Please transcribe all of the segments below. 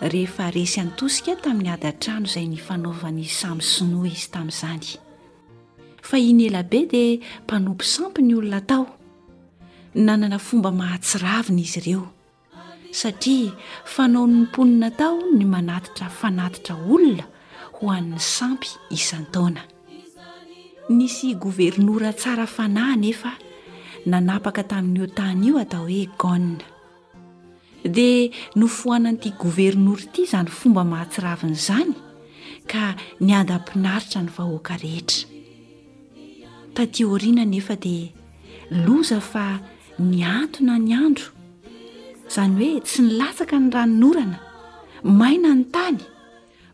rehefa resy an-tosika tamin'ny ady an-trano izay nifanaovan'ny samy sinoa izy tamin'izany. Fahiny ela be dia mpanompo sampy ny olona tao. Nanana fomba mahatsiravina izy ireo, satria fanaon'ny mponina tao ny manatitra fanatitra olona ho an'ny sampy isan-taona. Nisy governora tsara fanahy anefa nanapaka tamin'io tany io atao hoe Gone. Dia nofoanan'ity governora ity izany fomba mahatsiravina izany ka niadam-pinaritra ny vahoaka rehetra. Taty aoriana anefa dia loza fa niantona ny andro, izany hoe tsy nilatsaka ny ranon'orana, maina ny tany,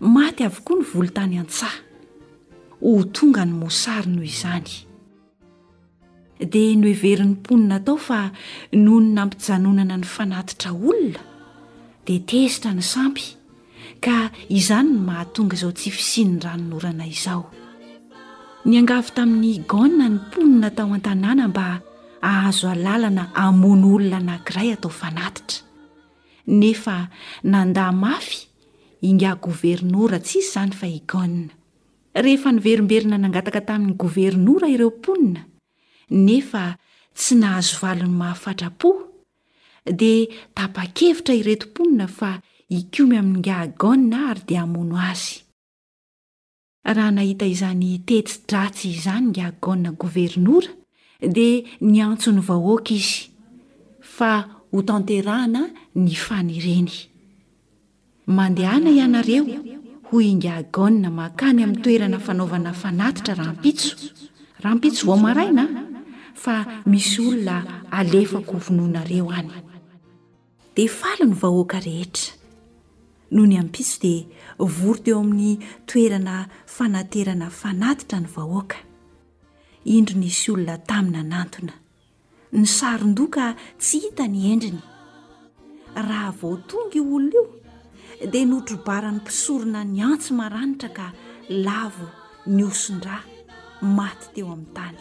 maty avokoa ny volon-tany an-tsaha. Ho tonga ny mosary noho izany. dia noheverin'ny mponina tao fa noho ny nampijanonana ny fanatitra olona dia tezitra ny sampy ka izany no mahatonga izao tsy fisian'ny ranonorana izao niangavy tamin'ny gaona ny mponina tao an-tanàna mba ahazo alalana amono olona anankiray atao fanatitra nefa nanda mafy inga governora tsy izany fa i gaona Rehefa niverimberina nangataka tamin'ny governora ireo mponina, nefa tsy nahazo valiny mahafatra-po, dia tapa-kevitra ireto mponina fa hikomy amin'ingahy Gon ary dia hamono azy. Raha nahita izany teti-dratsy izany ingahy Gon governora, dia niantso ny vahoaka izy, fa hotanterahana ny faniriany. Mandehana ianareo ho ingahy Gone mankany amin'ny toerana fanaovana fanatitra rahampitso, rahampitso vao maraina an, fa misy olona alefako ho vonoinareo any. Dia faly ny vahoaka rehetra. Nony ampitso dia vory teo amin'ny toerana fanaterana fanatitra ny vahoaka. Indro nisy olona tamy nanantona. ny saron-doha ka tsy hita ny endriny. Raha vao tonga io olona io dia notrobaran'ny mpisorona ny antsy maranitra ka lavo nihoson-drà maty teo amin'ny tany.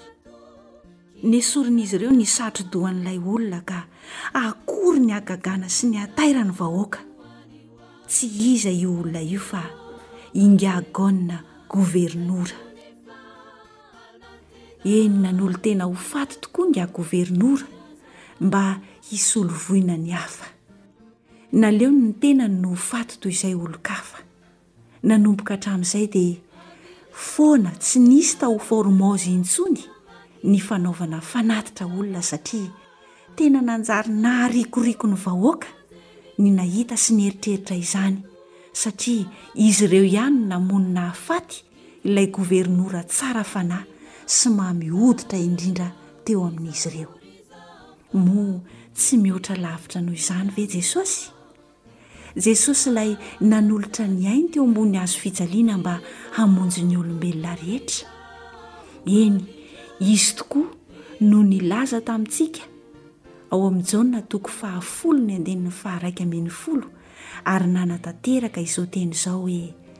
Nesorin'izy ireo ny satro-dohan'ilay olona ka akory ny hagagana sy ny hatairan'ny vahoaka. Tsy iza io olona io fa Ingagona governora. Eny nanolo-tena ho faty tokoa ny Governora mba hisolo voina ny hafa. Naleony ny tenany no ho faty toy izay olon-kafa. Nanomboka hatramin'izay dia foana tsy nisy tao Formose intsony ny fanaovana fanatitra olona satria tena nanjary naharikoriko ny vahoaka ny nahita sy nieritreritra izany satria izy ireo ihany no namono nahafaty ilay governora tsara fanahy sy mamy hoditra indrindra teo amin'izy ireo. Moa tsy mihoatra lavitra noho izany ve Jesosy? Jesosy ilay nanolotra ny ainy teo ambony hazo fijaliana mba hamonjy ny olombelona rehetra. Eny, izy tokoa no nilaza tamintsika ao amin'ny Jaona toko fahafolo ny andinin'ny faharaika ambin'ny folo ary nanatanteraka izao teny izao hoe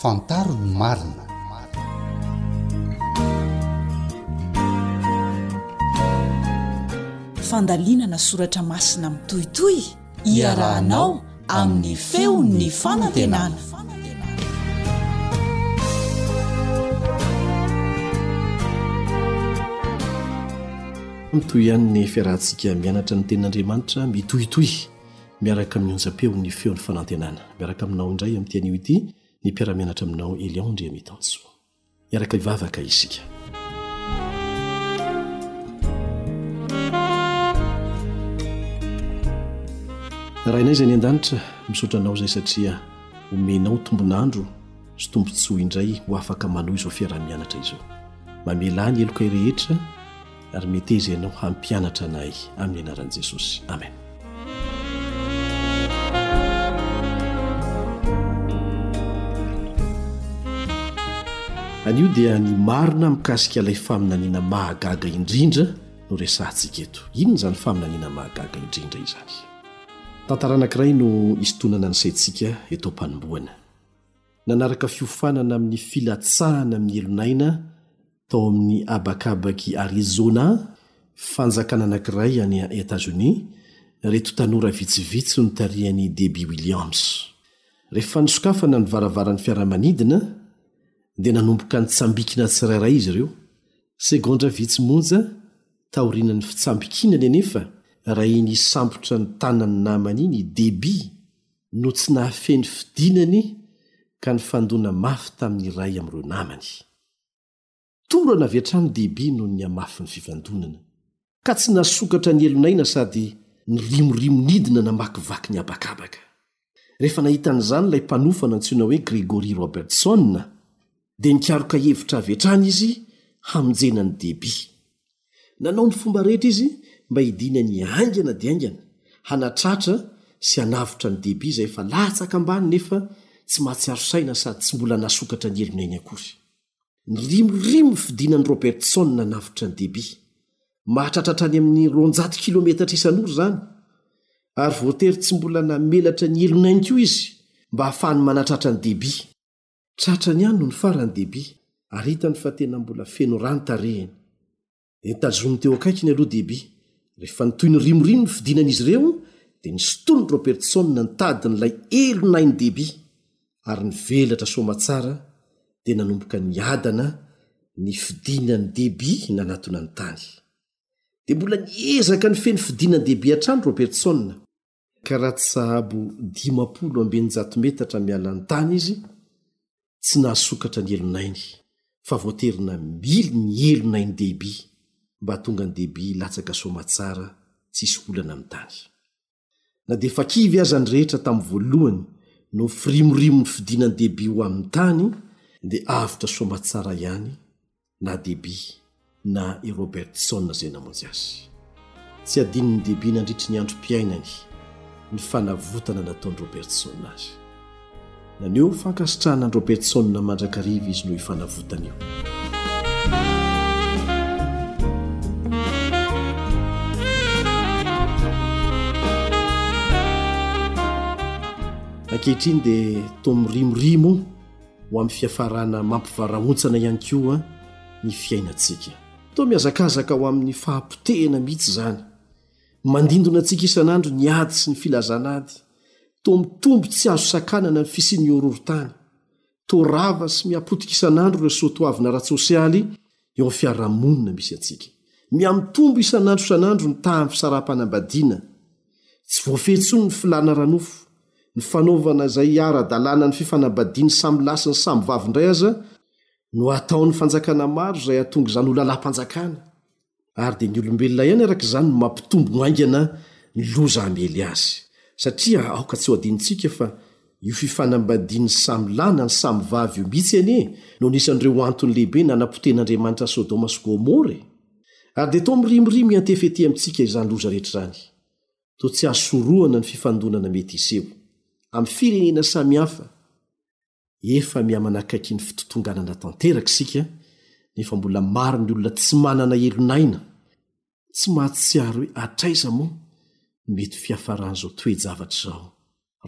Fantaro ny marina. Fandalinana soratra masina mitohitohy iarahanao amin'ny feon'ny fanantenana. Mitohy ihany ny fiarahantsika mianatra ny tenin'Andriamanitra mitohitohy. Miaraka amin'ny onjam-peo ny feon'ny fanantenana. Miaraka aminao indray amin'ity anio ity ny mpiara-mianatra aminao Elion Andriamitansoa. Hiaraka hivavaka isika. Rainay izay ny an-danitra, misaotra anao izay satria omenao tombonandro sy tombontsoa indray ho afaka manohy izao fiaraha-mianatra izao. Mamelà ny heloka rehetra. ary meteza ianao hampianatra anay amin'ny anaran'i Jesosy. Amen. Anio dia ny marina mikasika ilay faminaniana mahagaga indrindra no resahantsika eto. Inona izany faminaniana mahagaga indrindra izany? Tantara anankiray no istonana ny saintsika eto am-panombohana. Nanaraka fiofanana amin'ny filatsahana amin'ny elon'aina tao amin'ny habakabak'i Arizona, fanjakana anankiray any Etazonia, ireto tanora vitsivitsy notarihan'i Debbie Williams. Rehefa nisokafana ny varavaran'ny fiaramanidina, dia nanomboka nitsambikina tsirairay izy ireo. Segondra vitsy monja taorian'ny fitsambikinany anefa, raha iny hisambotra ny tanan'ny namany iny i Debbie, no tsy nahafehy ny fidinany ka nifandona mafy tamin'ny iray amin'ireo namany. Torana avy hatrany Debbie noho ny hamafin'ny fifandonana, ka tsy nahasokatra ny helon'aina sady nirimorimo nidina namakivaky ny habakabaka. Rehefa nahita an'izany ilay mpanofana antsoina hoe Gregory Robertson, dia nikaroka hevitra avy hatrany izy hamonjena an'i Debbie. Nanao ny fomba rehetra izy mba hidinany haingana dia haingana, hanatratra sy hanavotra ny debia izay efa latsaka ambany nefa tsy mahatsiaro saina sady tsy mbola nasokatra ny helony ainy akory. Nirimorimo ny fidinan'i Robertson nanavotra ny debia. Mahatratra hatrany amin'ny roanjato kilometatra isan'ora izany, ary voatery tsy mbola namelatra ny helony ainy koa izy mba hahafahany manatratra ny debia. Tratrany ihany nony farany Deby ary hitany fa tena mbola feno rà ny tarehiny. Dia notazominy teo akaikiny aloha Deby. Rehefa nitohy nirimorimo ny fidinan'izy ireo dia nisinton'i Robertson ny tadin'ilay elo nain'i Deby ary nivelatra soamatsara dia nanomboka niadana ny fidinan'i Deby nanatona ny tany. Dia mbola niezaka nifehy ny fidinan'i Deby hatrany Robertson. Karatsy sahabo dimampolo amby eninjato metatra miala ny tany izy, tsy nahasokatra ny helon'ainy, fa voatery namily ny helon'ain'i Debbie mba hahatonga an'i Debbie hilatsaka soamatsara tsisy olana ny tany. Na dia efa kivy aza ny rehetra tamin'ny voalohany noho firimorimon'ny fidinan'i Debbie ho amin'ny tany, dia avotra soamatsara ihany na Debbie na i Robertson izay namonjy azy. Tsy adinon'i Debbie nandritry ny androm-piainany ny fanavotana nataon'i Robertson azy. Naneho fankasitrahana an'i Robertson mandrakariva izy noho io fanavotana io. Ankehitriny dia toa mirimorimo ho amin'ny fiafarana mampivarahontsana ihany koa ny fiainantsika. Toa mihazakazaka ho amin'ny fahapotehana mihitsy izany. Mandindona antsika isan'andro ny ady sy ny filazan'ady. Toa mitombo tsy azo sakanana ny fisian'ny horohorontany. Toa rava sy miha-potika isan'andro ireo soatoavina ara-tsosialy eo amin'ny fiarahamonina misy antsika. Mihamitombo isan'andro isan'andro ny tahan'ny fisaraham-panambadiana. Tsy voafehy intsony ny filàna ara-nofo. Ny fanaovana izay ara-dalàna ny fifanambadian'ny samy lahy sy ny samy vavy indray aza no ataon'ny fanjakana maro izay hahatonga izany ho lalàm-panjakana, ary dia ny olombelona ihany araka izany no mampitombo haingana ny loza hamely azy, satria aoka tsy ho adinontsika fa Io fifanambadian'ny samy lahy na ny samy vavy io mihitsy anie no anisan'ireo antony lehibe nanapotehin'Andriamanitra an'i Sodoma sy Gomora e! Ary dia toa mirimiry miantefa ety amintsika izany loza rehetra izany. Toa tsy azo sorohana ny fifandonana mety hiseho. Amin'ny firenena samy hafa, efa mihamanakaiky ny fitontonganana tanteraka isika, nefa mbola maro ny olona tsy manana elon'aina Tsy mahatsiaro hoe hatraiza moa no mety fiafaran'izao toe-javatra izao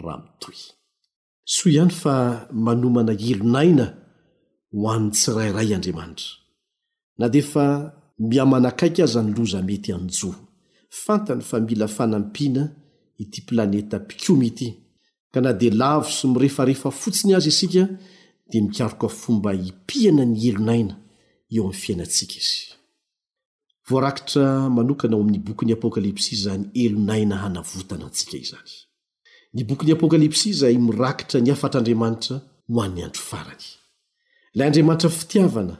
raha mitohy. Soa ihany fa manomana helon'aina ho an'ny tsirairay Andriamanitra. Na dia efa mihamanakaiky aza ny loza mety hanjo, fantany fa mila fanampiana ity planeta mpikomy ity, ka na dia lavo sy mirefarefa fotsiny aza isika dia mikaroka fomba hipihana ny helon'aina eo amin'ny fiainantsika izy. Voarakitra manokana ao amin'ny bokin'ny Apokalypsy izany elon'aina hanavotana antsika izany. Ny bokin'ny Apokalypsy izay mirakitra ny hafatr'Andriamanitra ho an'ny andro farany. Ilay Andriamanitra fitiavana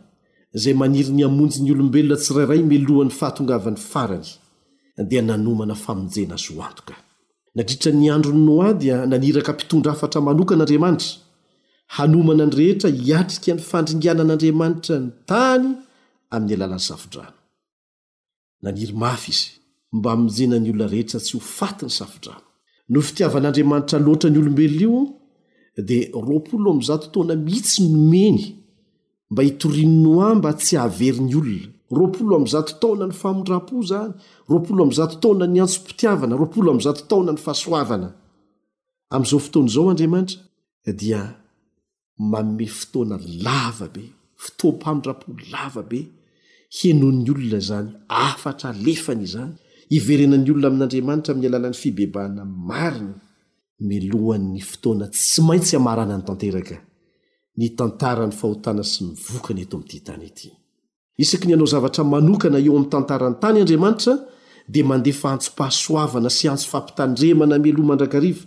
izay maniry ny hamonjy ny olombelona tsirairay melohan'ny fahatongavan'ny farany dia nanomana famonjena azo antoka. Nadritra ny andron'i Noa dia naniraka mpitondra hafatra manokana Andriamanitra, hanomana ny rehetra hiatrika ny fandringana an'Andriamanitra ny tany amin'ny alalan'ny Safodrano. Naniry mafy izy mba hamonjena ny olona rehetra tsy ho faty ny Safodrano. Noho fitiavan'Andriamanitra loatra ny olombelona io dia roapolo amby zato taona mihitsy nomeny mba hitorian'i Noa mba tsy hahavery ny olona. Roapolo amby zato taona ny famindram-po izany, roapolo amby zato taona ny antsom-pitiavana, roapolo amby zato taona ny fahasoavana. Amin'izao fotoana izao Andriamanitra dia manome fotoana lava be, fotoam-pamindram-po lava be henoin'ny olona izany hafatra alefany izany, hiverenan'ny olona amin'Andriamanitra amin'ny alalan'ny fibebahana marina, milohan'ny fotoana tsy maintsy hamaranany tanteraka ny tantaran'ny fahotana sy ny vokany eto amin'ity tany ity. Isaky ny hanao zavatra manokana eo amin'ny tantaran'ny tany Andriamanitra, dia mandefa antsom-pahasoavana sy antso fampitandremana mialoha mandrakariva,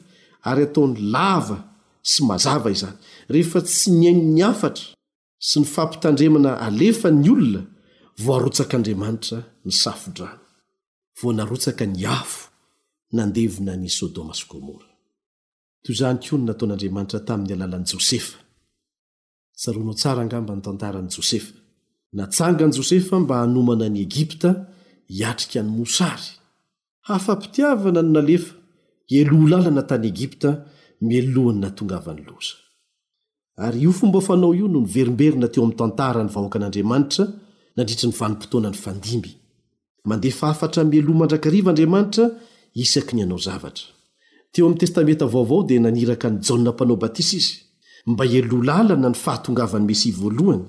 ary ataony lava sy mazava izany. Rehefa tsy nihaino ny hafatra sy ny fampitandremana alefa ny olona, voarotsak'Andriamanitra ny safo-drano. Vao narotsaka ny afo nandevona an'i Sodoma sy Gomora. Toy izany koa no nataon'Andriamanitra tamin'ny alalan'i Josefa. Tsaroanao tsara angamba ny tantaran'i Josefa. Natsangan'i Josefa mba hanomana an'i Egypta hiatrika ny mosary. Hafa-pitiavana no nalefa, heloha lalana tany Egypta mialohan'ny nahatongavan'ny loza. ary io fomba fanao io no niverimberina teo amin'ny tantara ny vahoakan'Andriamanitra nandritry ny vanim-potoana nifandimby. Mandefa hafatra mialoha mandrakariva Andriamanitra isaky ny hanao zavatra. Teo amin'ny Testamenta Vaovao dia naniraka an'i Jaona Mpanao Batisa izy mba hialoha lalana ny fahatongavan'ny Mesia voalohany.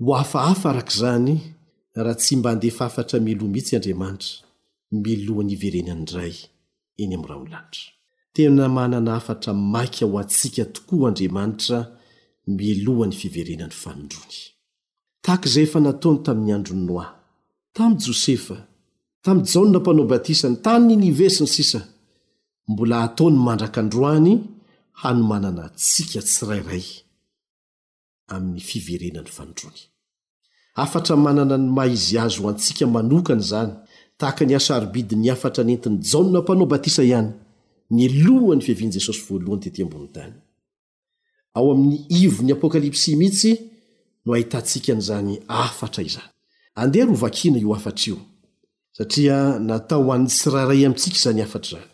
Ho hafahafa araka izany raha tsy mba handefa hafatra mialoha mihitsy Andriamanitra, milohan'ny hiverenan'ny Ray eny amin'ny Raholanitra. Tena manana hafatra maika ho antsika tokoa Andriamanitra milohan'ny fiverenan'ny fanindroany. Tahaka izay efa nataony tamin'ny andron'i Noa, tamin'i Josefa, tamin'i Jaona Mpanao Batisa, ny tany Ninive sy ny sisa, mbola hataony mandraka androany hanomanana antsika tsirairay. amin'ny fiverenan'ny fanindroany. Hafatra manana ny maha izy azy ho antsika manokana izany, tahaka ny hasarobidin'ny hafatra nentin'i Jaona Mpanao Batisa ihany, ny lohan'ny fiavian'i Jesosy voalohany tetỳ ambonin'ny tany. Ao amin'ny ivon'ny Apokalypsy mihitsy no ahitantsika an'izany hafatra izany. Andeha ary hovakina io hafatra io. satria natao ho an'ny tsirairay amintsika izany hafatra izany.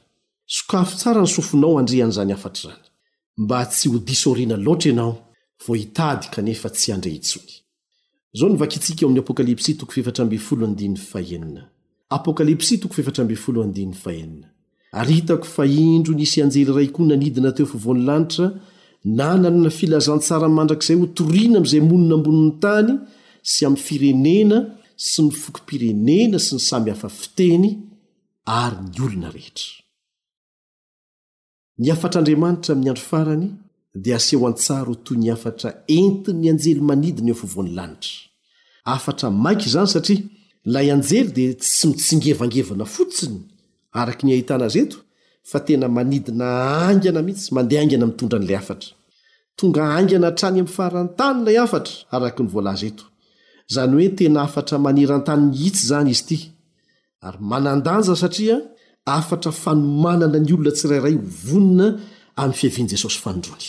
Sokafy tsara ny sofinao handrian'izany hafatra izany, mba tsy ho diso aoriana loatra ianao vao hitady kanefa tsy handre intsony. Izao no vakintsika ao amin'ny Apokalypsy toko fahefatra ambin'ny folo andinin'ny fahenina, Apokalypsy toko fahefatra ambin'ny folo andinin'ny fahenina. Ary hitako fa indro nisy anjely iray koa nanidina teo afovoan'ny lanitra, nanana ny filazantsara mandrakizay hotorina amin'izay monina ambonin'ny tany sy amin'ny firenena sy ny fokom-pirenena sy ny samy hafa fiteny ary ny olona rehetra. Ny hafatr'Andriamanitra amin'ny andro farany, dia aseho an-tsary ho toy ny hafatra entin'ny anjely manidina eo afovoan'ny lanitra. Hafatra maika izany satria ilay anjely dia tsy mitsingevangevana fotsiny, araka ny ahitana azy eto, fa tena manidina haingana mihitsy, mandeha haingana mitondra an'ilay hafatra. Tonga haingana hatrany amin'ny faran'ny tany ilay hafatra, araka ny voalaza eto. Izany hoe tena hafatra maneran-tany mihitsy izany izy ity. ary manan-danja satria hafatra fanomanana ny olona tsirairay ho vonona amin'ny fiavian'i Jesosy Fanindroany.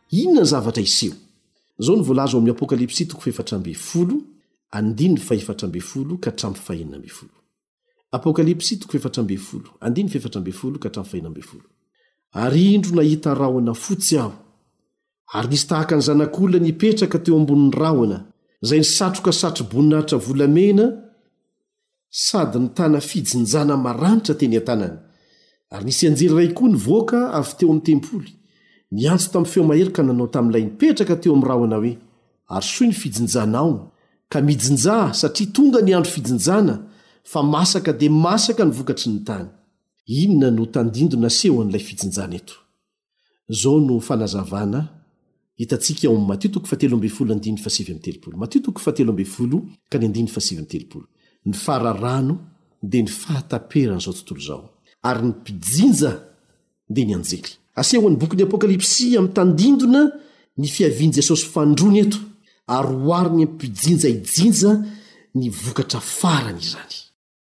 Inona ny zavatra hiseho? Izao no voalaza ao amin'ny Apokalypsy toko fahefatra ambin'ny folo, andininy fahefatra ambin'ny folo ka hatramin'ny fahenina ambin'ny folo. Apokalypsy toko fahefatra ambin'ny folo, andininy fahefatra ambin'ny folo ka hatramin'ny fahenina ambin'ny folo. Ary indro nahita rahona fotsy aho, ary nisy tahaka ny zanak'olona nipetraka teo ambonin'ny rahona, izay nisatroka satroboninahitra volamena, sady nitana fijinjana maranitra teny an-tanany. Ary nisy anjely iray koa nivoaka avy teo amin'ny tempoly, niantso tamin'ny feo mahery ka nanao tamin'ilay nipetraka teo amin'ny rahona hoe, Arsoy ny fijinjanao, ka mijinjà, satria tonga ny andro fijinjana, fa masaka dia masaka ny vokatry ny tany. Inona no tandindona asehon'ilay fijinjana eto? Izao no fanazavana hitantsika ao amin'ny Matio toko fahatelo ambin'ny folo andininy fahasivy amby telopolo. Matio toko fahatelo ambin'ny folo ka ny andininy fahasivy amby telopolo. Ny fararano dia ny fahataperan'izao tontolo izao, ary ny mpijinja dia ny anjely. Asehon'ny bokin'ny Apokalypsy mitandindona ny fiavian'i Jesosy Fandroana eto, ary ohariny amin'ny mpijinja hijinja ny vokatra farany izany.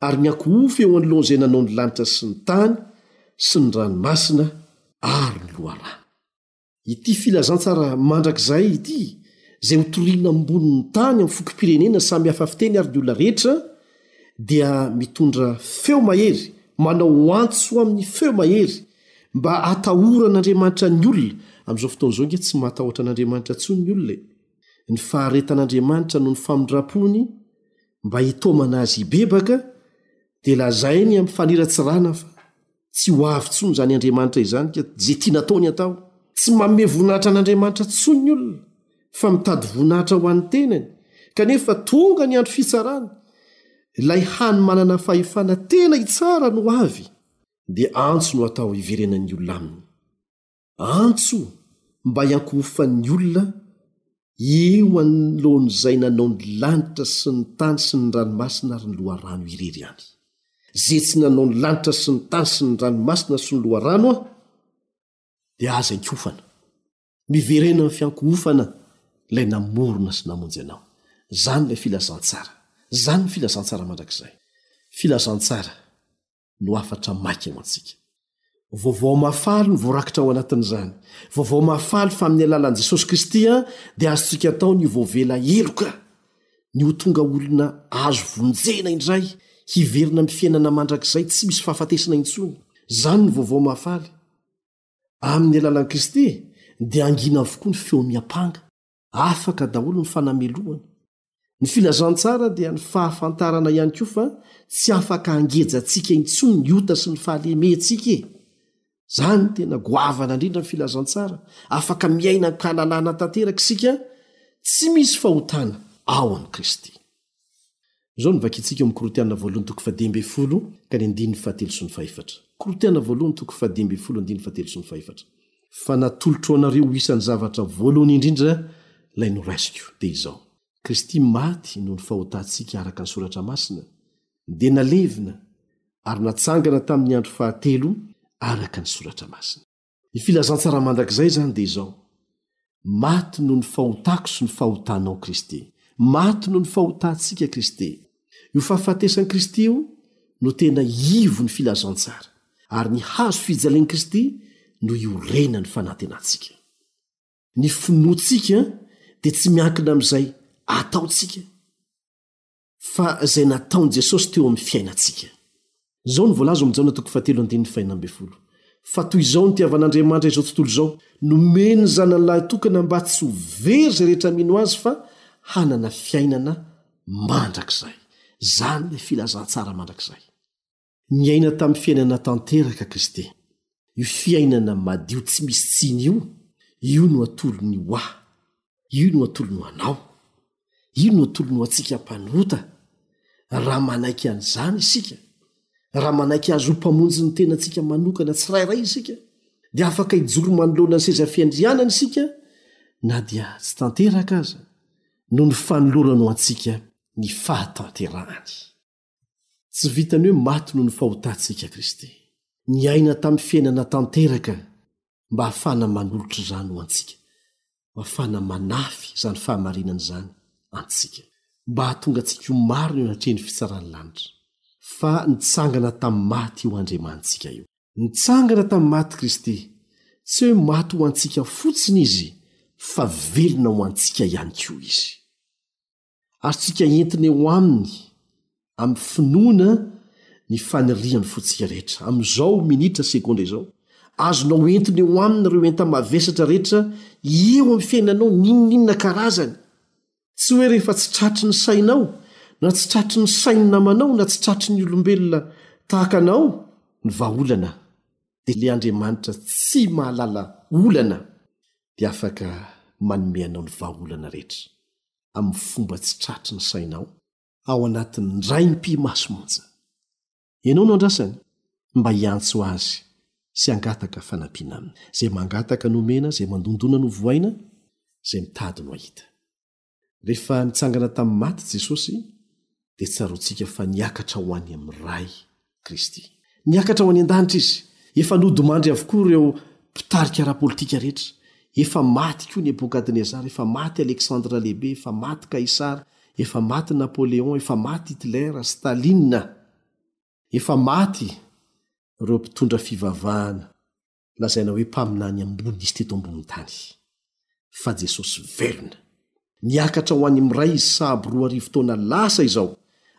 ary niankohofa eo anoloan' izay nanao ny lanitra sy ny tany sy ny ranomasina ary ny loharano. Ity filazantsara mandrakizay ity, izay hotorina ambonin' ny tany amin' ny fokom-pirenena samy hafa fiteny ary ny olona rehetra, dia mitondra feo mahery, manao antso amin' ny feo mahery, mba hatahoran' Andriamanitra ny olona, amin' izao fotoana izao ange tsy matahotra an' Andriamanitra intsony ny olona e! Ny faharetan' Andriamanitra noho ny famindram-pony Mba hitaomana azy hibebaka, dia lazainy amin'ny faniratsirana fa, Tsy ho avy intsony izany Andriamanitra izany, ka izay tiana atao ny atao. Tsy manome voninahitra an'Andriamanitra intsony ny olona, fa mitady voninahitra ho an'ny tenany. Kanefa tonga ny andro fitsarana, ilay hany manana fahefana tena hitsara no avy, dia antso no atao hiverenan'ny olona aminy. Antso mba hiankohofan'ny olona eo anoloan'izay nanao ny lanitra sy ny tany sy ny ranomasina ary ny loharano irery ihany. Ze tsy nanao ny lanitra sy ny tany sy ny ranomasina sy ny loharano aho dia aza iankohofana. Miverena amin'ny fiankohofana ilay namorona sy namonjy anao. Zany ilay filazantsara. Zany ny filazantsara mandrakizay. Filazantsara. no hafatra maika ho antsika. Vaovao mahafaly no voarakitra ao anatin'izany. Vaovao mahafaly fa amin'ny alalan'i Jesosy Kristy dia azontsika atao ny ho voavela heloka, ny ho tonga olona azo vonjena indray, hiverina amin'ny fiainana mandrakizay tsy misy fahafatesana intsony. Izany no vaovao mahafaly. Amin'ny alalan'i Kristy dia hangina avokoa ny feo miampanga. Afaka daholo ny fanamelohana. Ny filazantsara dia ny fahafantarana ihany koa fa tsy afaka hangeja antsika intsony ny ota sy ny fahalementsika e! Zany tena goavana indrindra ny filazantsara, afaka miaina an-kalalana tanteraka isika, tsy misy fahotana ao amin'i Kristy. Izao no vakintsika ao amin'ny Korintiana voalohony toko fahadimy ambin'ny folo ka ny andininy fahatelo sy ny fahefatra. Korintiana voalohony toko fahadimy ambin'ny folo andininy fahatelo sy ny fahefatra. Fa natolotro anareo ho isan'ny zavatra voalohany indrindra ilay noraisiko, dia izao, Kristy maty noho ny fahotantsika araka ny Soratra Masina, dia nalevina, ary natsangana tamin'ny andro fahatelo araka ny Soratra Masina. Ny filazantsara mandrakizay izany dia izao, Maty noho ny fahotako sy ny fahotanao Kristy. Maty noho ny fahotantsika Kristy. Io fahafatesan'i Kristy io no tena ivon'ny filazantsara, ary ny hazo fijalian'i Kristy no iorenan'ny fanantenantsika. Ny finoantsika dia tsy miankina amin'izay ataontsika. fa izay nataon'i Jesosy teo amin'ny fiainantsika. Izao no voalaza ao amin'ny Jaona toko fahatelo andininy fahenina ambin'ny folo, Fa toy izao nitiavan'Andriamanitra izao tontolo izao, nomeny ny Zanany Lahitokana mba tsy ho very izay rehetra mino Azy fa hanana fiainana mandrakizay. Izany ilay filazantsara mandrakizay. Niaina tamin'ny fiainana tanteraka Kristy. Io fiainana madio tsy misy tsiny io, io no atolony ho ahy. Io no atolony ho anao. Io no atolony ho antsika mpanota. Raha manaiky an'izany isika, raha manaiky Azy ho Mpamonjy ny tenantsika manokana tsirairay isika, dia afaka hijoro manoloana ny seza fiandrianany isika, na dia tsy tanteraka aza, noho ny fanolorany ho antsika ny fahatanterahany. Tsy vitan'ny hoe maty noho ny fahotantsika Kristy. Niaina tamin'ny fiainana tanteraka mba hahafahana manolotra izany ho antsika, mba hahafahana manafy izany fahamarinana izany antsika, mba hahatonga antsika ho marina eo anatrehan'ny fitsaran'ny lanitra. Fa nitsangana tamin'ny maty io Andriamanitsika io. Nitsangana tamin'ny maty Kristy. Tsy hoe maty ho antsika fotsiny Izy, fa velona ho antsika ihany koa Izy. ary tsika entina eo aminy amy finoana ny faniriany fo tsika rehetra amy zao minitra segondra izao azonao entina eo aminy reo enta mavesatra rehetra eo amy fiainanao ninoninona karazany tsy hoe rehefa tsy tratry ny sainao na tsy tratry ny sainy namanao na tsy tratry ny olombelona tahaka anao ny vahaolana dia le andriamanitra tsy mahalala olana dia afaka manome anao ny vahaolana rehetra amin'ny fomba tsy tratry ny sainao ao anatin'ny raim-pimaso monja. Ianao no andrasany mba hiantso Azy sy hangataka fanampiana Aminy. Izay mangataka no omena, izay mandondona no vohaina, izay mitady no hahita. Rehefa nitsangana tamin'ny maty Jesosy, dia tsaroantsika fa niakatra ho any amin'ny Ray Kristy. Niakatra ho any an-danitra Izy. Efa nodimandry avokoa ireo mpitarika ara-politika rehetra. Efa maty koa Nebokadnezara, efa maty Aleksandra Lehibe, efa maty Kaisara, efa maty Napoléon, efa maty Hitler, Staline. Efa maty ireo mpitondra fivavahana Lazaina hoe mpaminany ambony izy teto ambony tany. Fa Jesosy velona. Miakatra ho any amin'ny Ray izy sahabo roa arivo taona lasa izao,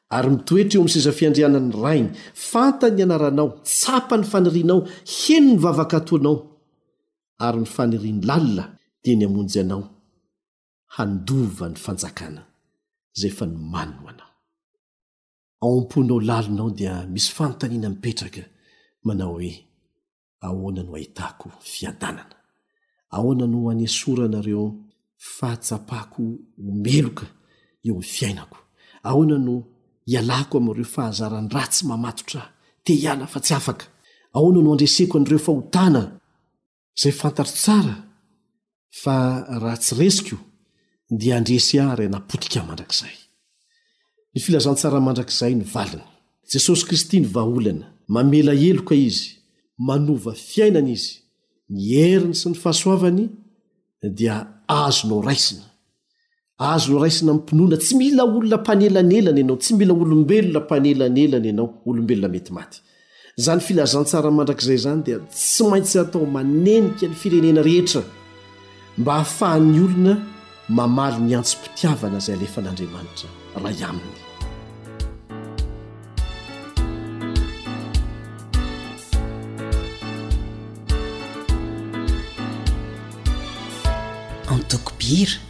ary mitoetra eo amin'ny seza fiandrianan'ny Rainy. Fantany ny anaranao, tsapa ny fanirianao, heno ny vavakatoanao, ary ny faniriany lalina dia ny hamonjy anao, handova ny fanjakana izay efa nomaniny ho anao. Ao am-ponao lalina ao dia misy fanontaniana mipetraka manao hoe, Ahoana no ahitako fiadanana? Ahoana no hanesorana ireo fahatsapako ho meloka eo amin'ny fiainako? Ahoana no hialako amin'ireo fahazaran-dratsy mamatotra ahy? Te-hiala fa tsy afaka. Ahoana no handreseko an'ireo fahotana Izay fantatro tsara fa raha tsy resiko dia handresy ahy Ray napotika mandrakizay. Ny filazantsara mandrakizay no valiny. Jesosy Kristy no vahaolana. Mamela heloka Izy, manova fiainana Izy, ny heriny sy ny fahasoavany dia azonao raisina. Azo noraisina amim-pinoana, tsy mila olona mpanelanelana ianao, tsy mila olombelona mpanelanelana ianao, olombelona mety maty. Izany filazantsara mandrakizay izany dia tsy maintsy atao manenika ny firenena rehetra mba hahafahan'ny olona mamaly ny antsom-pitiavana izay alefan'Andriamanitra Ray aminy. Antoko Bira.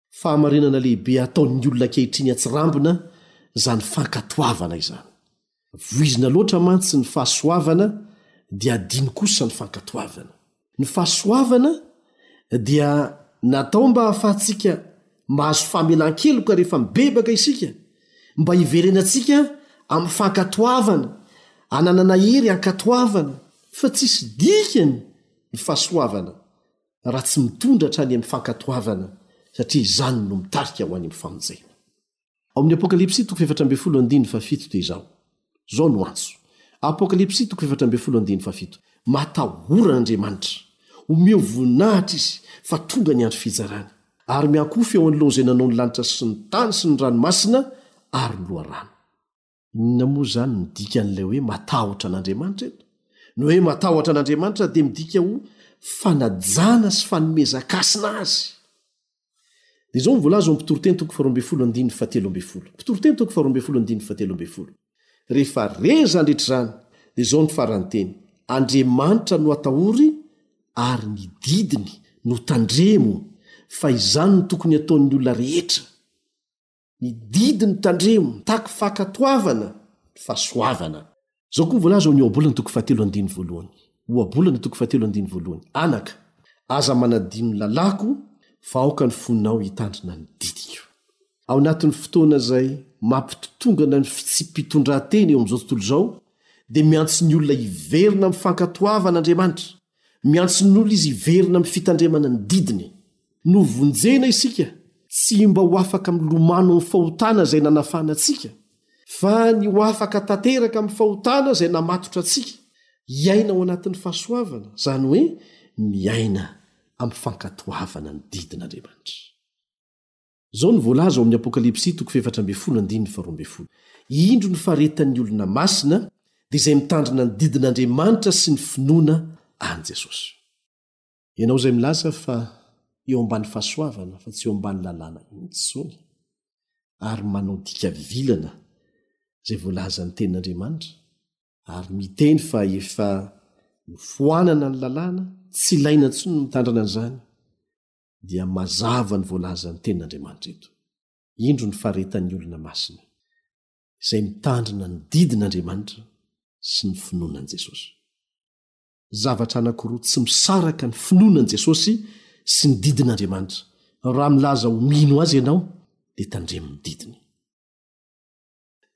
Fahamarinana lehibe ataon'ny olona ankehitriny atsirambina izany fankatoavana izany. Voizina loatra mantsy ny fahasoavana dia adino kosa ny fankatoavana. Ny fahasoavana dia natao mba hahafahantsika mahazo famelan-keloka rehefa mibebaka isika, mba hiverenantsika amin'ny fankatoavana, hananana hery hankatoavana, fa tsisy dikany ny fahasoavana raha tsy mitondratra any amin'ny fankatoavana, satria izany no mitarika ho any amin'ny famonjena. Ao amin'ny Apokalypsy toko efatra ambin'ny folo andininy fahafito dia izao, izao no antso, Apokalypsy toko efatra ambin'ny folo andininy fahafito, Matahora Andriamanitra, omeo voninahitra Izy, fa tonga ny andro fijàrany, ary miankohofa eo anoloany izay nanao ny lanitra sy ny tany sy ny ranomasina ary ny loharano. Inona moa izany no dikan'ilay hoe matahotra an'Andriamanitra eto? Ny hoe matahotra an'Andriamanitra dia midika ho fanajana sy fanomezan-kasina azy. Dia izao no voalaza ao amin'ny Mpitoriteny toko faharoa ambin'ny folo andininy fahatelo ambin'ny folo. Mpitoriteny toko faharoa ambin'ny folo andininy fahatelo ambin'ny folo. Rehefa re zandritra izany, dia izao no faran'ny teny, Andriamanitra no atahory ary ny didiny no tandremo, fa izany no tokony hataon'ny olona rehetra. ny didy mitandremo, mitaky fankatoavana ny fahasoavana. Izao koa voalaza ao amin'ny Ohabolana toko fahatelo andininy voalohany, Ohabolana toko fahatelo andininy voalohany, Anaka, aza manadino ny lalàko, fa aoka ny fonao hitandrina ny didiko. Ao anatin'ny fotoana izay mampitotongana ny fitsipi-pitondran-tena eo amin'izao tontolo izao, dia miantso ny olona hiverina amin'ny fankatoavana Andriamanitra. Miantso ny olona izy hiverina amin'ny fitandremana ny didiny. Novonjena isika tsy mba ho afaka milomano amin'ny fahotana izay nanafana antsika, fa ny ho afaka tanteraka amin'ny fahotana izay namatotra antsika, hiaina ao anatin'ny fahasoavana, izany hoe miaina amin'ny fankatoavana ny didin'Andriamanitra. Indro ny faharetan'ny olona masina, dia izay mitandrina ny didin'Andriamanitra sy ny finoana an'i Jesosy. Ianao izay milaza fa eo ambany fahasoavana fa tsy eo ambany lalàna intsony, ary manao dika vilana izay voalazan'ny Tenin'Andriamanitra, ary miteny fa efa nofoanana ny lalàna, tsy ilaina intsony ny mitandrina an'izany, dia mazava ny voalazan'ny Tenin'Andriamanitra eto. Indro ny faharetan'ny olona masina, izay mitandrina ny didin'Andriamanitra sy ny finoana an'i Jesosy. zavatra anankiroa tsy misaraka ny finoana an'i Jesosy sy ny didin'Andriamanitra. Raha milaza ho mino Azy ianao, dia tandremo ny didiny.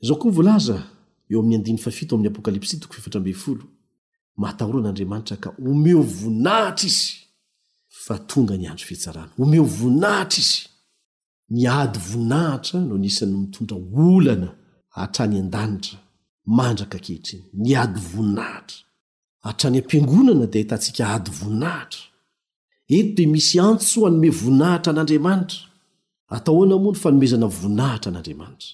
Izao koa voalaza eo amin'ny andininy fahafito ao amin'ny Apokalypsy, toko efatra ambin'ny folo, Matahorana Andriamanitra ka omeo voninahitra Izy, fa tonga ny andro fitsarana. Omeo voninahitra Izy. Ny ady voninahitra no anisan'ny mitondra olana hatrany an-danitra mandraka ankehitriny. Ny ady voninahitra. Hatrany am-piangonana dia ahitantsika ady voninahitra. Eto dia misy antso hanome voninahitra an'Andriamanitra. Atao ahoana moa ny fanomezana voninahitra an'Andriamanitra?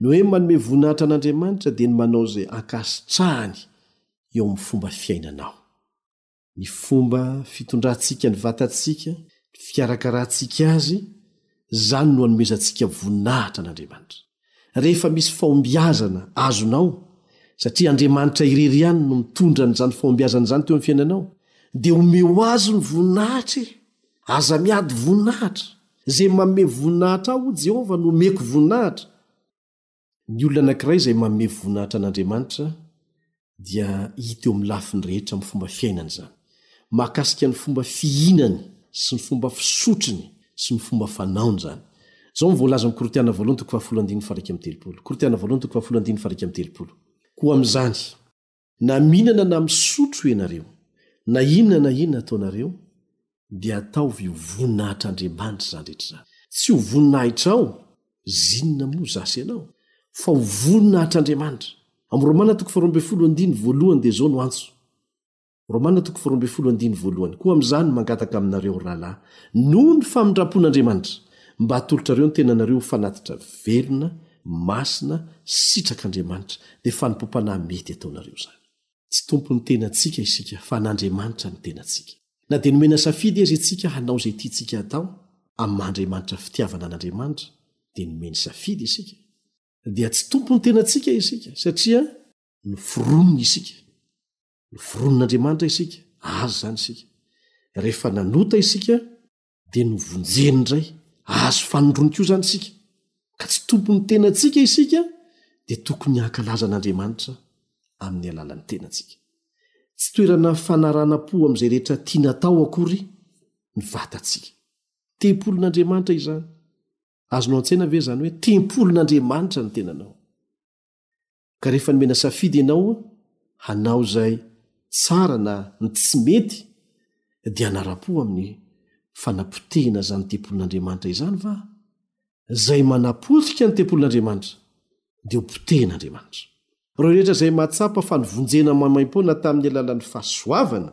Ny hoe manome voninahitra an'Andriamanitra dia ny manao izay ankasitrahany eo amin'ny fomba fiainanao. ny fomba fitondrantsika ny vatantsika, ny fikarakarantsika azy, izany no anomezantsika voninahitra an'Andriamanitra. Rehefa misy fahombiazana azonao, satria Andriamanitra irery ihany no mitondra an'izany fahombiazana izany teo amin'ny fiainanao, dia omeo azy ny voninahitra e! Aza miady voninahitra. Izay manome voninahitra ahy, hoy Jehovah, no omeko voninahitra. Ny olona anankiray izay manome voninahitra an'Andriamanitra dia hita eo amin'ny lafiny rehetra amin'ny fomba fiainany izany. Mahakasika ny fomba fihinany sy ny fomba fisotrony sy ny fomba fanaony izany. Izao no voalazan'ny Korintiana voalohany toko fahafolo andininy faha iraika amby telopolo, Korintiana voalohany toko fahafolo andininy faha iraika amby telopolo, Koa amin'izany, Na mihinana na misotro ianareo, na inona na inona ataonareo, dia ataovy ho voninahitr'Andriamanitra izany rehetra izany. Tsy ho voninahitrao, zinona moa izaho sy ianao? fa ho voninahitr'Andriamanitra. Amin'ny Romana toko faharoa ambin'ny folo andininy voalohany dia izao no antso. Romana toko faharoa ambin'ny folo andininy voalohany, Koa amin'izany mangataka aminareo, rahalahy, noho ny famindram-pon'Andriamanitra, mba hatolotrareo ny tenanareo ho fanatitra velona Masina, sitrak'Andriamanitra, dia fanompoam-panahy mety ataonareo izany. Tsy tompon'ny tenantsika isika, fa an'Andriamanitra ny tenantsika. Na dia nomena safidy aza itsika hanao izay tiantsika hatao, amin'ny maha Andriamanitra fitiavana an'Andriamanitra dia nomeny safidy isika, dia tsy tompon'ny tenantsika isika, satria noforoniny isika. Noforonin'Andriamanitra isika, azy izany isika. Rehefa nanota isika, dia novonjeny indray azo fanondrony koa izany isika ka tsy tompon'ny tenantsika isika dia tokony hankalaza an'andriamanitra amin'ny alalan'ny tenantsika tsy toerana fanaranam-po amin'izay rehetra tiana atao akory ny vatantsika tempolin'andriamanitra izany azonao an-tsaina ve izany hoe tempolin'andriamanitra ny tenanao Ka rehefa nomena safidy ianao hanao izay tsara na ny tsy mety dia hanara-po amin'ny fanapotehina izany tempolin'Andriamanitra izany va? Izay manapotika ny tempolin'Andriamanitra dia ho potehin'Andriamanitra. Ireo rehetra izay mahatsapa fa nivonjena maimaim-poana tamin'ny alalan'ny fahasoavana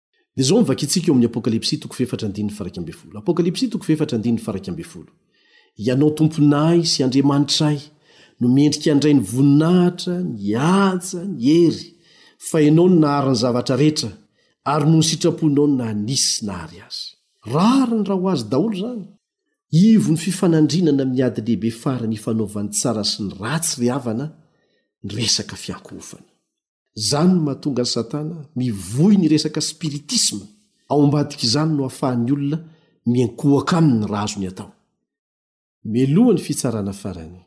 Izao no vakintsika eo amin'ny Apokalypsy toko fahefatra andininy faha iraika ambin'ny folo. Apokalypsy toko fahefatra andininy faha iraika ambin'ny folo. Ianao Tomponay sy Andriamanitray no mendrika handray ny voninahitra, ny haja, ny hery, fa Ianao no nahary ny zavatra rehetra, ary noho ny sitraponao no nanisy sy nahary azy. Rariny raha ho azy daholo izany! Ivon'ny fifanandrinana amin'ny ady lehibe farany ifanaovan'ny tsara sy ny ratsy ry havana ny resaka fiankohofana. Izany no mahatonga an'i Satana mivoy ny resaka spiritisma, ao ambadik'izany no ahafahan'ny olona miankohoka aminy raha azony atao. Mialoha ny fitsarana farany,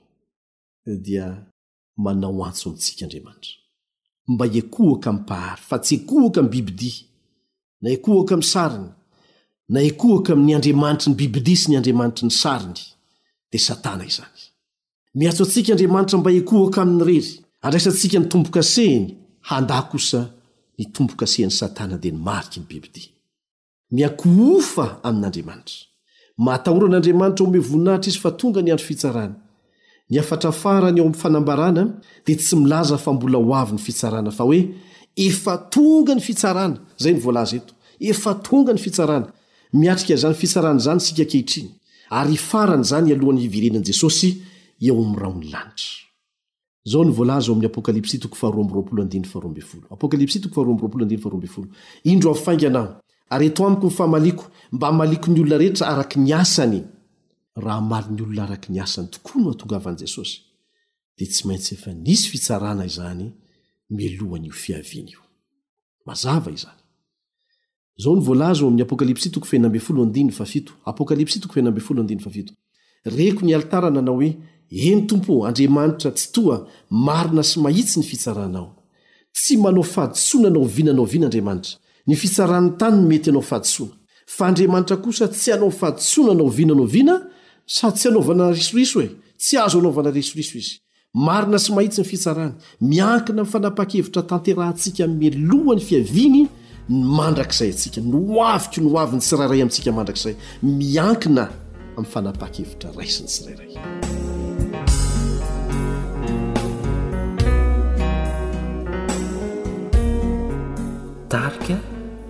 dia manao antso amintsika Andriamanitra, mba hiankohoka amin'ny Mpahary, fa tsy hiankohoka amin'ny bibidia, na hiankohoka amin'ny sariny, na hiankohoka amin'ny andriamanitry ny bibidia sy ny andriamanitry ny sariny, dia Satana izany. Miantso antsika Andriamanitra mba hikohaka aminy irery. Andraisantsika ny tombo-kasehiny, handà kosa ny tombo-kasehin'i Satana dia ny mariky ny bibidia. Miankohofa amin'Andriamanitra. Mahatahora an'Andriamanitra omeo voninahitra izy fa tonga ny andro fitsarany. Ny hafatra farany ao amin'ny fanambarana dia tsy milaza fa mbola ho avy ny fitsarana fa hoe efa tonga ny fitsarana, izay no voalaza eto, efa tonga ny fitsarana, Miatrika izany fitsarana izany isika ankehitriny, ary hifarana izany alohan'ny hiverenan'i Jesosy eo amin'ny rahon'ny lanitra. Izao no voalaza ao amin'ny Apokalypsy toko faharoa amby roapolo andininy faharoa ambin'ny folo, Apokalypsy toko faharoa amby roapolo andininy faharoa ambin'ny folo, Indro hafaingana aho, ary eto amiko ny famaliako, mba hamaliako ny olona rehetra araka ny asany. Raha hamaly ny olona araka ny asany tokoa no hahatongavan'i Jesosy, dia tsy maintsy efa nisy fitsarana izany mialohan'io fiaviany io. Mazava izany. Izao no voalaza ao amin'ny Apokalypsy toko fahena ambin'ny folo andininy fahafito, Apokalypsy toko fahena ambin'ny folo andininy fahafito, Reko ny alitara nanao hoe, Eny Tompo ô, Andriamanitra Tsitoha, marina sy mahitsy ny fitsaranao. Tsy manao fahadisoana na oviana na oviana Andriamanitra. Ny fitsaran'ny tany no mety hanao fahadisoana. Fa Andriamanitra kosa tsy hanao fahadisoana na oviana na oviana, sady tsy hanaovana risoriso e! Tsy azo anaovana risoriso Izy. Marina sy mahitsy ny fitsarany. Miankina amin'ny fanapahan-kevitra tanterahantsika mialoha ny fiaviany ny mandrakizay antsika. Ny ho aviko, ny ho avin'ny tsirairay amintsika mandrakizay, miankina amin'ny fanapahan-kevitra raisin'ny tsirairay.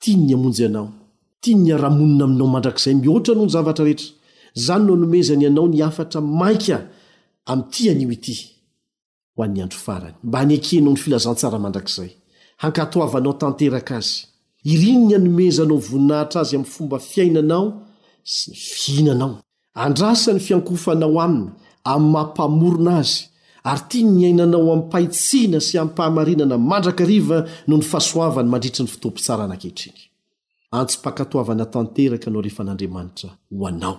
Tiany ny hamonjy anao. Tiany ny hiara-monina aminao mandrakizay mihoatra noho ny zavatra rehetra. Izany no anomezany anao ny hafatra maika amin'ity anio ity ho an'ny andro farany, mba hanekenao ny filazantsara mandrakizay, hankatoavanao tanteraka azy. Iriny ny anomezanao voninahitra azy amin'ny fomba fiainanao sy ny fihinanao. Andrasa ny fiankohofanao Aminy, amin'ny maha Mpamorona Azy, ary tiany ny hiainanao amim-pahitsihina sy amim-pahamarinana mandrakariva noho ny fahasoavany mandritry ny fotoam-pitsarana ankehitriny. Antsipakatoavana tanteraka no alefan'Andriamanitra ho anao,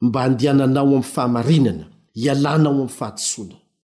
mba handiananao amin'ny fahamarinana, hialanao amin'ny fahadisoana.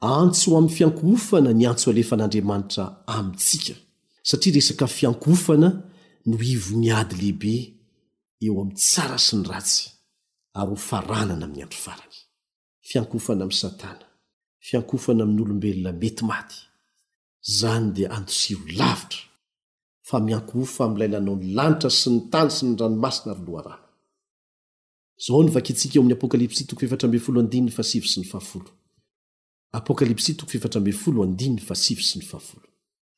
Antso ho amin'ny fiankohofana ny antso alefan'Andriamanitra amintsika, satria resaka fiankohofana no ivon'ny ady lehibe eo amin'ny tsara sy ny ratsy ary ho faranana amin'ny andro farany. Fiankohofana amin'i Satana, fiankohofana amin'olombelona mety maty. Izany dia andosiro lavitra fa miankohofa amin'ilay nanao ny lanitra sy ny tany sy ny ranomasina ary loharano. Izao no vakintsika eo amin'ny Apokalypsy toko efatra ambin'ny folo andininy fahasivy sy ny fahafolo. Apokalypsy toko efatra ambin'ny folo andininy fahasivy sy ny fahafolo.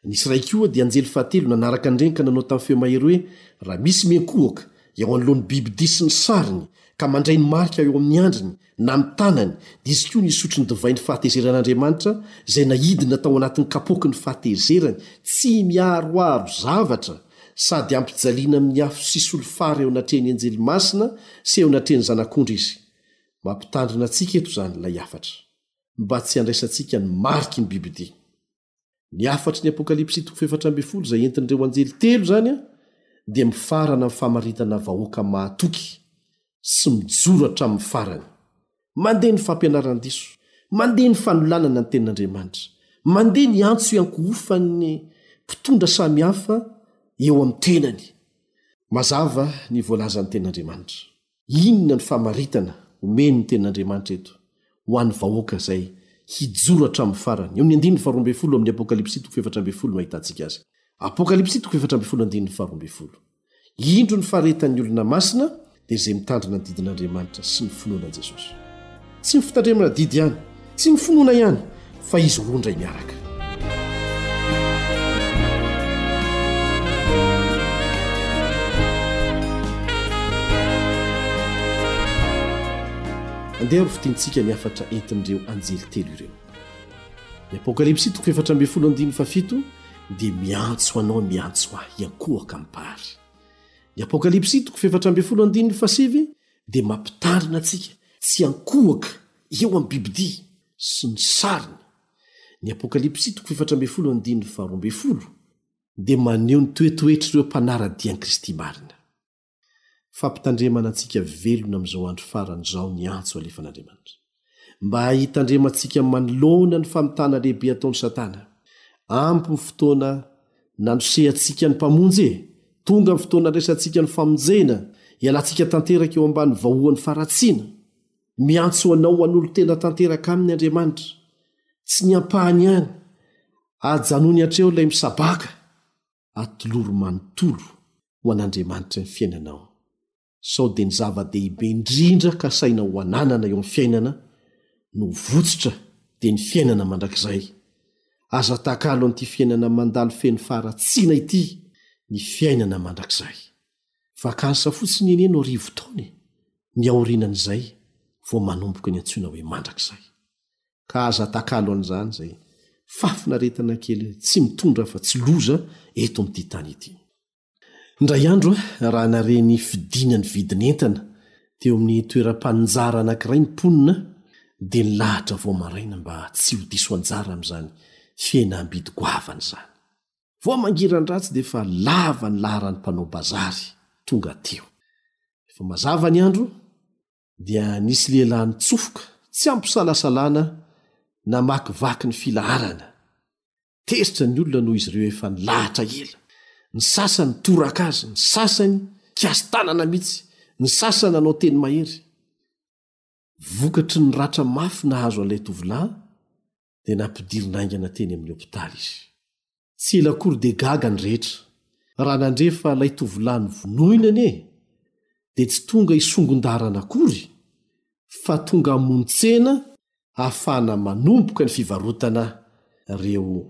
Nisy iray koa, dia anjely fahatelo, nanaraka an'ireny ka nanao tamin'ny feo mahery hoe, Raha misy miankohoka eo anoloan'ny biby dia sy ny sariny, ka mandray ny marika eo amin'ny andriny na ny tanany, dia izy koa no hisotro ny divain'ny fahatezeran'Andriamanitra, izay naidina tao anatin'ny kapoaky ny fahatezerany, tsy miaroaro zavatra, Sady ampijaliana amin'ny afo sy solifara eo anatrehan'ny anjely masina sy eo anatrehan'ny Zanak'ondry izy. Mampitandrina antsika eto izany ilay hafatra, mba tsy handraisantsika ny mariky ny bibidia. Ny hafatry ny Apokalypsy toko fahefatra ambin'ny folo izay entin'ireo anjely telo izany dia mifarana amin'ny famaritana vahoaka mahatoky sy mijoro hatramin'ny farany. Mandeha ny fampianaran-diso, mandeha ny fanolanana ny Tenin'Andriamanitra, mandeha ny antso iankohofan'ny mpitondra samy hafa eo amin'ny tenany. Mazava ny voalazan'ny Tenin'Andriamanitra. Inona no famaritana omen'ny Tenin'Andriamanitra eto ho an'ny vahoaka izay hijoro hatramin'ny farany? Eo amin'ny andininy faharoa ambin'ny folo amin'ny Apokalypsy toko fahefatra ambin'ny folo no ahitantsika azy. Apokalypsy toko fahefatra ambin'ny folo andininy faharoa ambin'ny folo. Indro ny faharetan'ny olona masina dia izay mitandrina ny didin'Andriamanitra sy ny finoana an'i Jesosy. Tsy ny fitandremana didy ihany, tsy ny finoana ihany, fa izy roa indray miaraka. Andeha ho fitintsika ny hafatra entin'ireo anjely telo ireo. Ny Apokalypsy toko efatra ambin'ny folo andininy fahafito dia miantso anao miantso ahy hiankohoka am-pary. Ny Apokalypsy toko fahefatra ambin'ny folo andininy fahasivy dia mampitarina antsika tsy hiankohoka eo amin'ny bibidia sy ny sariny. Ny Apokalypsy toko fahefatra ambin'ny folo andininy faharoa ambin'ny folo dia maneho ny toetoetr'ireo mpanara-dia an'i Kristy marina. Fampitandremana antsika velona amin'izao andro farany izao ny antso alefan'Andriamanitra. Mba hitandremantsika manoloana ny famitana lehibe ataon'i Satana. Ampy ny fotoana nandrisehantsika ny Mpamonjy e! Tonga ny fotoana handraisantsika ny famonjena, hialantsika tanteraka eo ambany vahohon'ny faharatsiana. Miantso anao hanolo-tena tanteraka Aminy Andriamanitra. Tsy ny ampahany ihany. Ajanony hatreo ilay misabaka. atolory manontolo ho an'Andriamanitry ny fiainanao. Sao dia ny zava-dehibe indrindra kasaina ho ananana eo amin'ny fiainana no votsotra dia ny fiainana mandrakizay. Aza atakalo an'ity fiainana mandalo feno faharatsiana ity ny fiainana mandrakizay. Vakansa fotsiny anie no arivo taona e! Ny aorianan'izay vao manomboka ny antsoina hoe mandrakizay. ka aza atakalo an'izany izay fahafinaretana kely tsy mitondra afa tsy loza eto amin'ity tany ity. Indray andro raha nare nifidina ny vidin'entana teo amin'ny toeram-paninjara anankiray ny mponina dia nilahatra vao maraina mba tsy ho diso anjara amin'izany fihenam-bidy goavana izany. Vao mangiran-dratsy dia efa lava ny laharan'ny mpanao bazary tonga teo. Efa mazava ny andro dia nisy lehilahy nitsofoka tsy ampisalasalana namakivaky ny filaharana. Tezitra ny olona noho izy ireo efa nilahatra ela. Ny sasany toraka azy, ny sasany kiasi-tanana mihitsy, ny sasany nanao teny mahery. Vokatry ny ratra mafy nahazo an'ilay tovolahy dia nampidirina haingana teny amin'ny hopitaly izy. Tsy ela akory dia gaga ny rehetra, raha nandre fa ilay tovolahy novonoina anie dia tsy tonga hisongon-dalana akory fa tonga hamono tsena hahafahana manomboka ny fivarotana ireo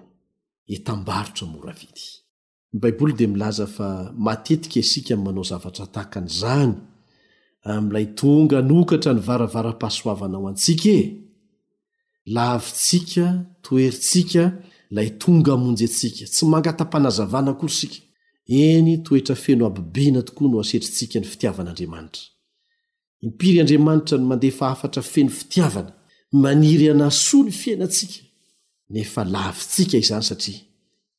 entam-barotra mora vidy. Ny Baiboly dia milaza fa matetika isika no manao zavatra tahaka an'izany amin'ilay tonga hanokatra ny varavaram-pahasoavana ho antsika e! Lavintsika, toherintsika, ilay tonga hamonjy antsika. Tsy mangata-panazavana akory isika. Eny, toetra feno habibiana tokoa no asetrintsika ny fitiavan'Andriamanitra. Impiry Andriamanitra no mandefa hafatra feno fitiavana, maniry hanasoa ny fiainantsika, nefa lavintsika izany satria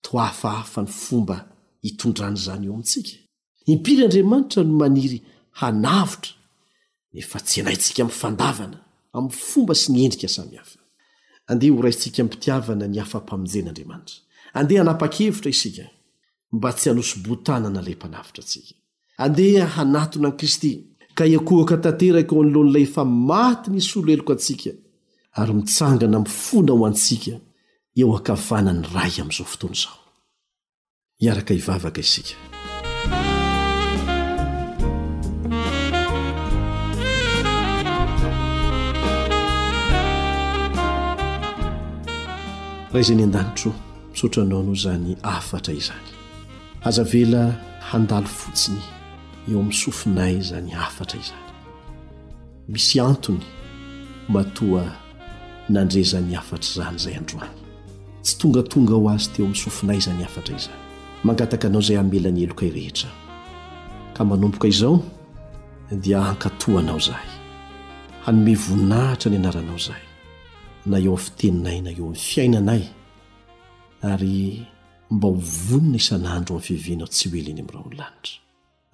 toa hafahafa ny fomba itondrany izany eo amintsika? Impiry Andriamanitra no maniry hanavotra ny fahatsenaintsika amin'ny fandavana, amin'ny fomba sy ny endrika samihafa? Andeha horaisintsika amim-pitiavana ny afa-pamonjen'Andriamanitra. Andeha hanapa-kevitra isika mba tsy hanoso-boa-tanana ilay Mpanavotra antsika. Andeha hanatona an'i Kristy, ka hiankohoka tanteraka eo anoloan'ilay efa maty nisolo heloka antsika ary mitsangana mifona ho antsika eo ankavanan'ny Ray amin'izao fotoana izao. Hiaraka hivavaka isika. Ray izay any an-danitro, misaotra Anao noho izany hafatra izany. Aza avela handalo fotsiny eo amin'ny sofinay izany hafatra izany. Misy antony matoa nandre izany hafatra izany izay androany. Tsy tongatonga ho azy teo amin'ny sofinay izany hafatra izany. Mangataka anao izay hamela ny helokay rehetra aho. Ka manomboka izao dia hankatò anao izahay. Hanome voninahitra ny anaranao izahay, na eo amin'ny fiteninay na eo amin'ny fiainanay, ary. mba ho vonona isan'andro amin'ny fiavianao tsy ho ela eny amin'ny rahon'ny lanitra.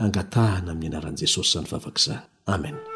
Angatahana amin'ny anaran'i Jesosy izany vavaka izany. Amena.